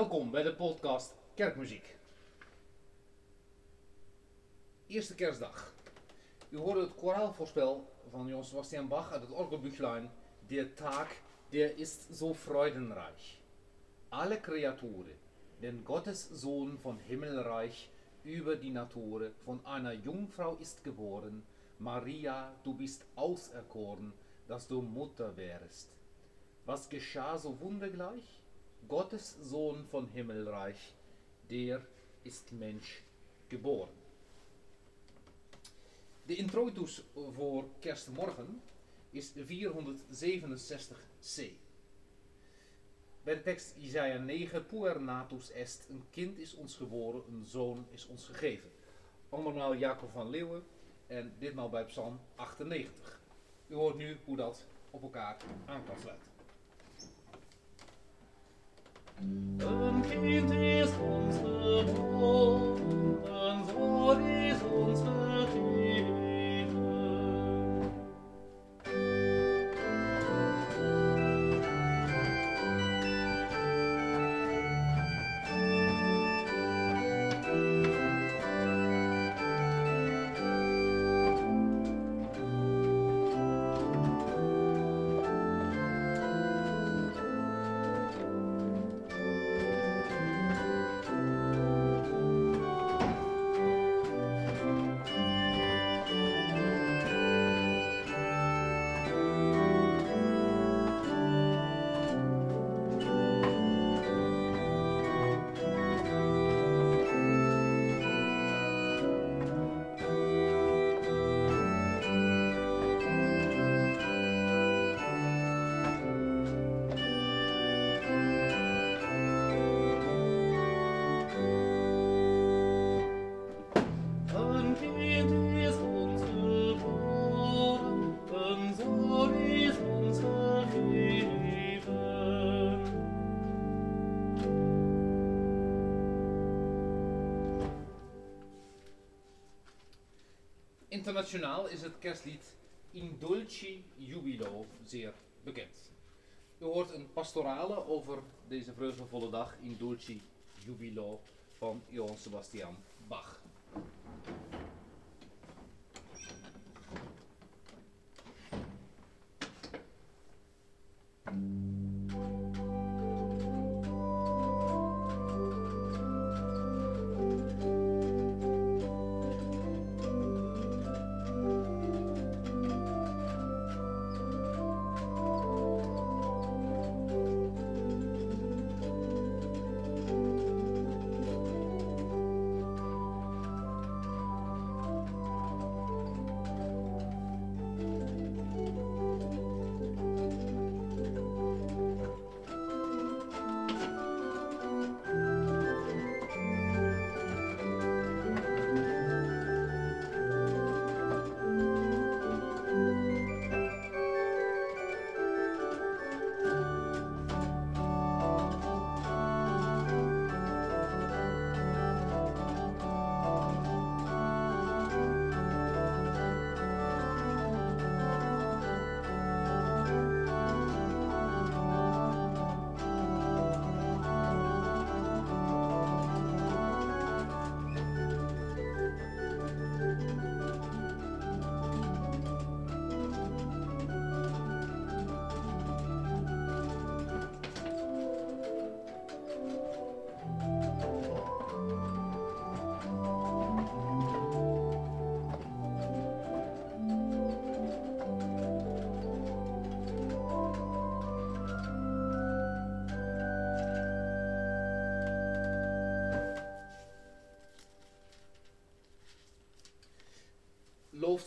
Welkom bij de podcast Kerkmuziek. Eerste kerstdag. U hoorde het koraalvoorspel van Johann Sebastian Bach uit het Orgelbüchlein. Der Tag, der ist so freudenreich. Alle Kreaturen, denn Gottes Sohn von Himmelreich über die Natur von einer Jungfrau ist geboren. Maria, du bist auserkoren, dass du Mutter wärest. Was geschah so wundergleich? Gottes Sohn von Himmelreich, der ist Mensch geboren. De introitus voor kerstmorgen is 467c. Bij de tekst Isaiah 9, puer natus est, een kind is ons geboren, een zoon is ons gegeven. Andermaal Jacob van Leeuwen en ditmaal bij Psalm 98. U hoort nu hoe dat op elkaar aan kan sluiten. Ein Kind ist uns geboren, Internationaal is het kerstlied In Dulci Jubilo zeer bekend. U hoort een pastorale over deze vreugdevolle dag In Dulci Jubilo van Johann Sebastian Bach.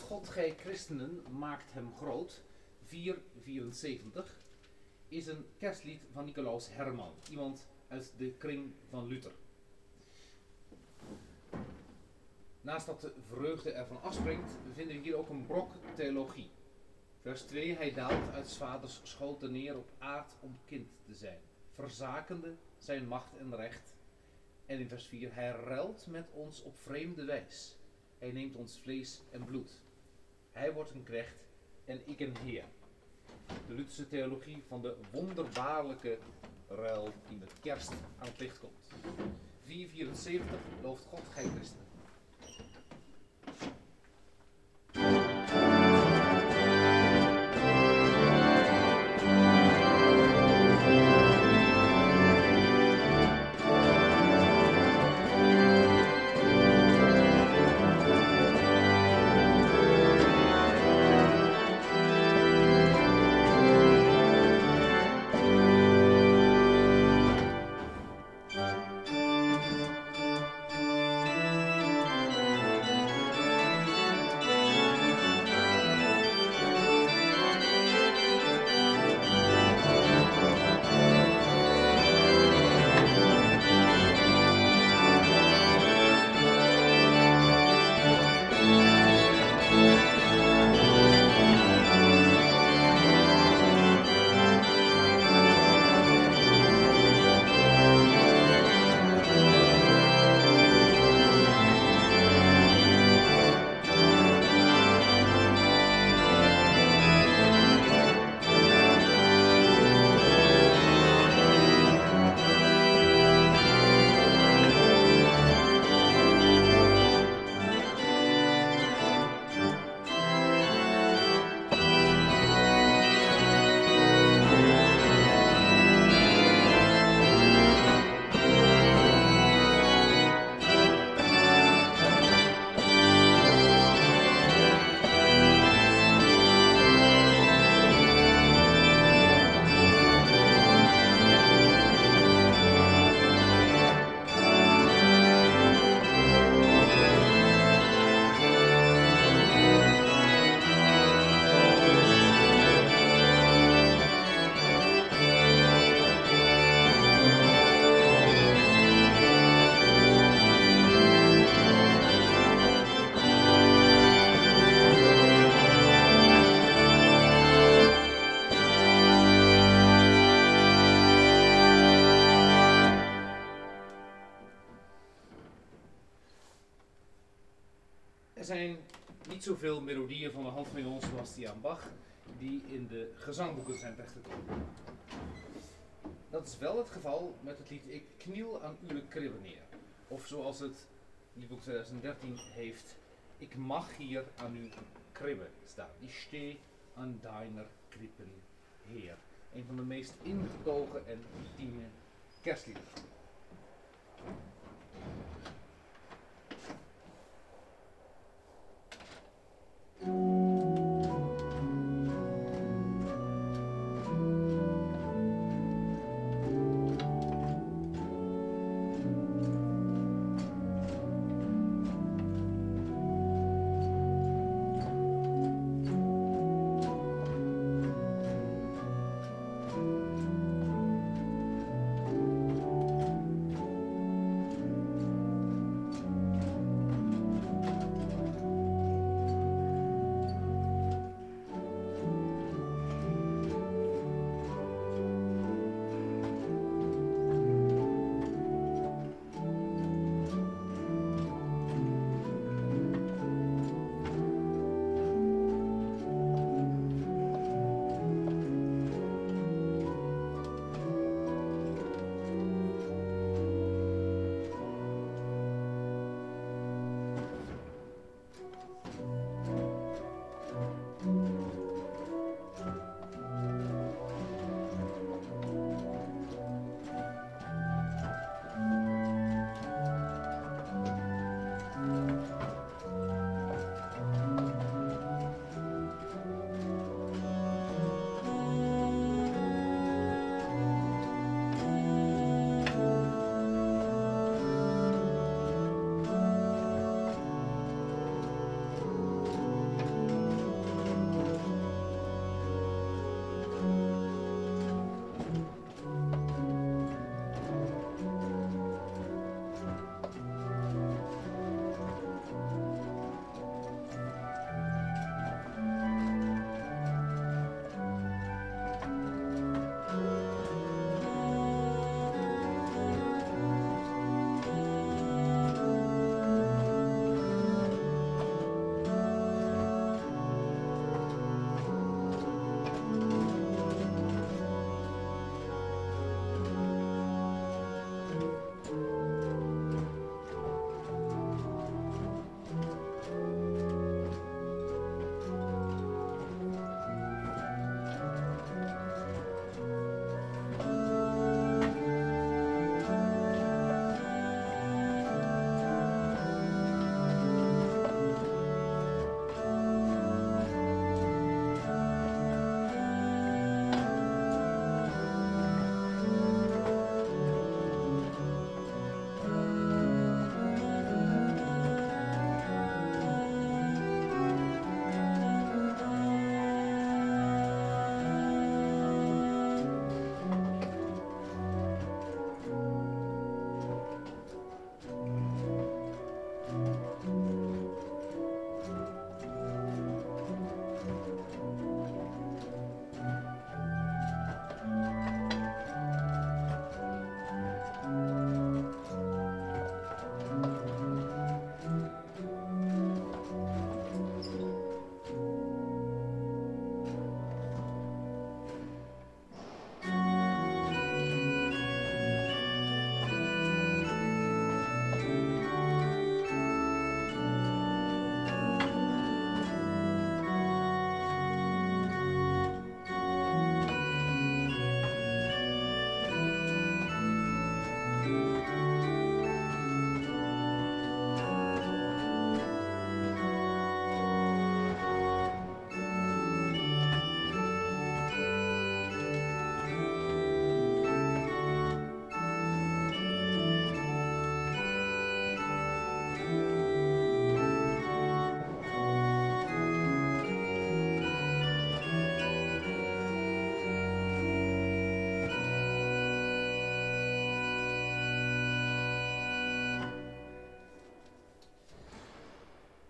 God gij christenen, maakt hem groot. 474 is een kerstlied van Nicolaus Herman. Iemand uit de kring van Luther. Naast dat de vreugde ervan afspringt, vinden we hier ook een brok theologie. Vers 2, hij daalt uit vaders schoten neer op aard om kind te zijn, verzakende zijn macht en recht. En in vers 4, hij ruilt met ons op vreemde wijs. Hij neemt ons vlees en bloed. Hij wordt een knecht en ik een heer. De Lutherse theologie van de wonderbaarlijke ruil die met kerst aan het licht komt. 474 looft God gij Christen. Zoveel melodieën van de hand van Johann Sebastian Bach die in de gezangboeken zijn terechtgekomen. Dat is wel het geval met het lied Ik kniel aan uw kribben neer. Of zoals het liedboek 2013 heeft, Ik mag hier aan uw kribben staan. Ich steh aan deiner krippen heer. Een van de meest ingetogen en intieme kerstliederen.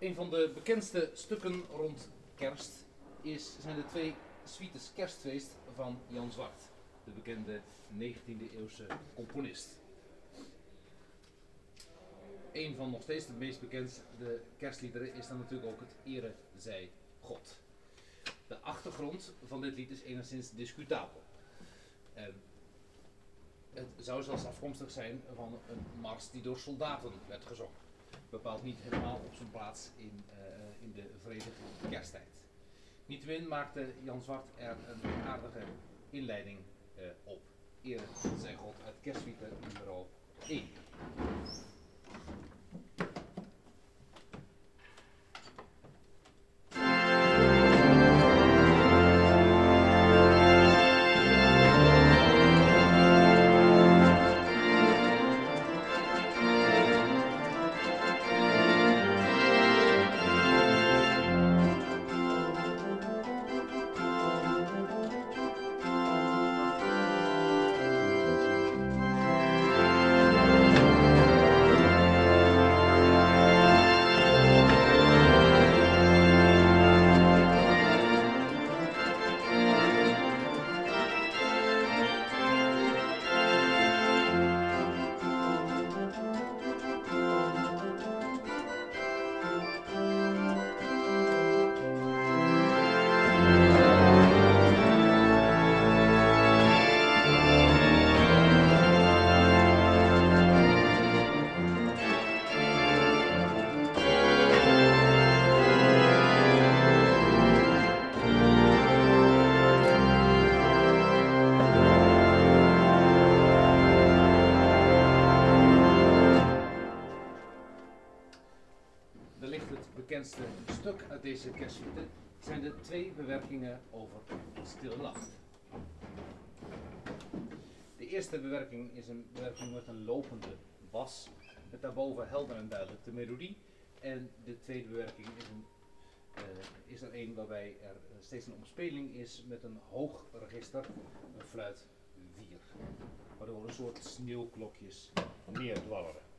Een van de bekendste stukken rond kerst is, zijn de twee suites Kerstfeest van Jan Zwart, de bekende 19e eeuwse componist. Een van nog steeds de meest bekende kerstliederen is dan natuurlijk ook het Ere zij God. De achtergrond van dit lied is enigszins discutabel. En het zou zelfs afkomstig zijn van een mars die door soldaten werd gezongen. Bepaald niet helemaal op zijn plaats in, eh, in de vredige kersttijd. Niettemin maakte Jan Zwart er een aardige inleiding eh, op. Ere zij God uit kerstsuite nummer 1. Deze kerstsuite zijn de twee bewerkingen over Stille Nacht. De eerste bewerking is een bewerking met een lopende bas, met daarboven helder en duidelijk de melodie. En de tweede bewerking is, een, eh, is er een waarbij er steeds een omspeling is met een hoog register, een fluit 4, waardoor een soort sneeuwklokjes neerdwalleren.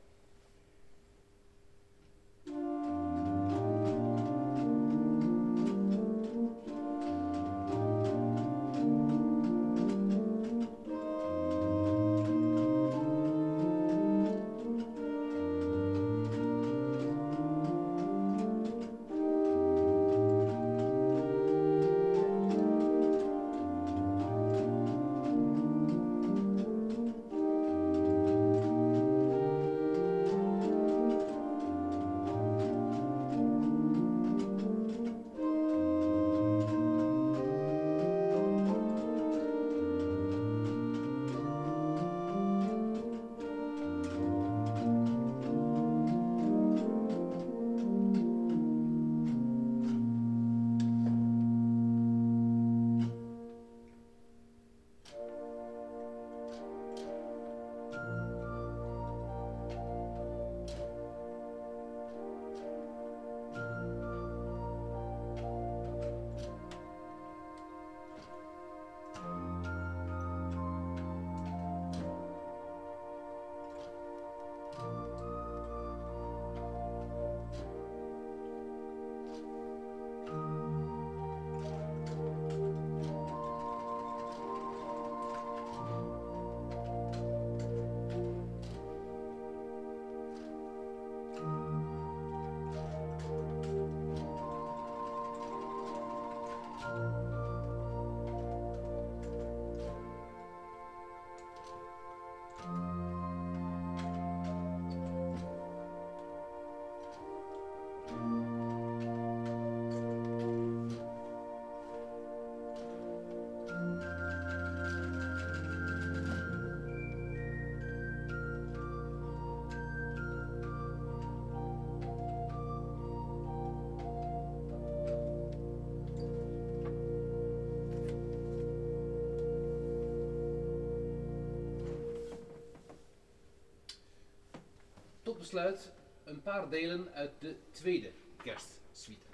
Besluit een paar delen uit de tweede kerstsuite.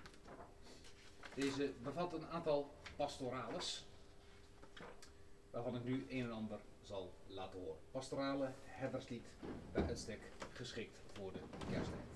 Deze bevat een aantal pastorales, waarvan ik nu een en ander zal laten horen. Pastorale herderslied bij uitstek geschikt voor de kersttijd.